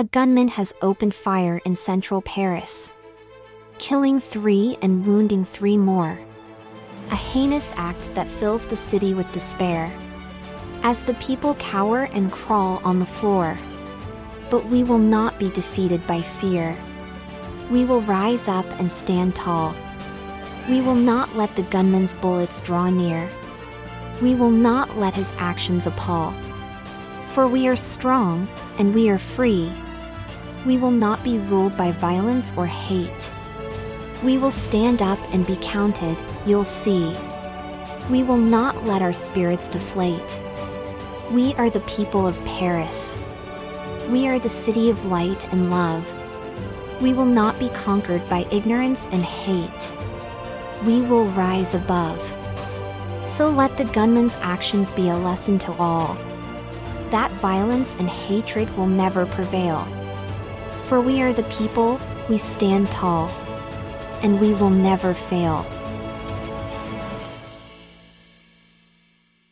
A gunman has opened fire in central Paris, killing three and wounding three more. A heinous act that fills the city with despair. As the people cower and crawl on the floor. But we will not be defeated by fear. We will rise up and stand tall. We will not let the gunman's bullets draw near. We will not let his actions appall. For we are strong, and we are free. We will not be ruled by violence or hate. We will stand up and be counted, you'll see. We will not let our spirits deflate. We are the people of Paris. We are the city of light and love. We will not be conquered by ignorance and hate. We will rise above. So let the gunman's actions be a lesson to all. That violence and hatred will never prevail. For we are the people, we stand tall. And we will never fail.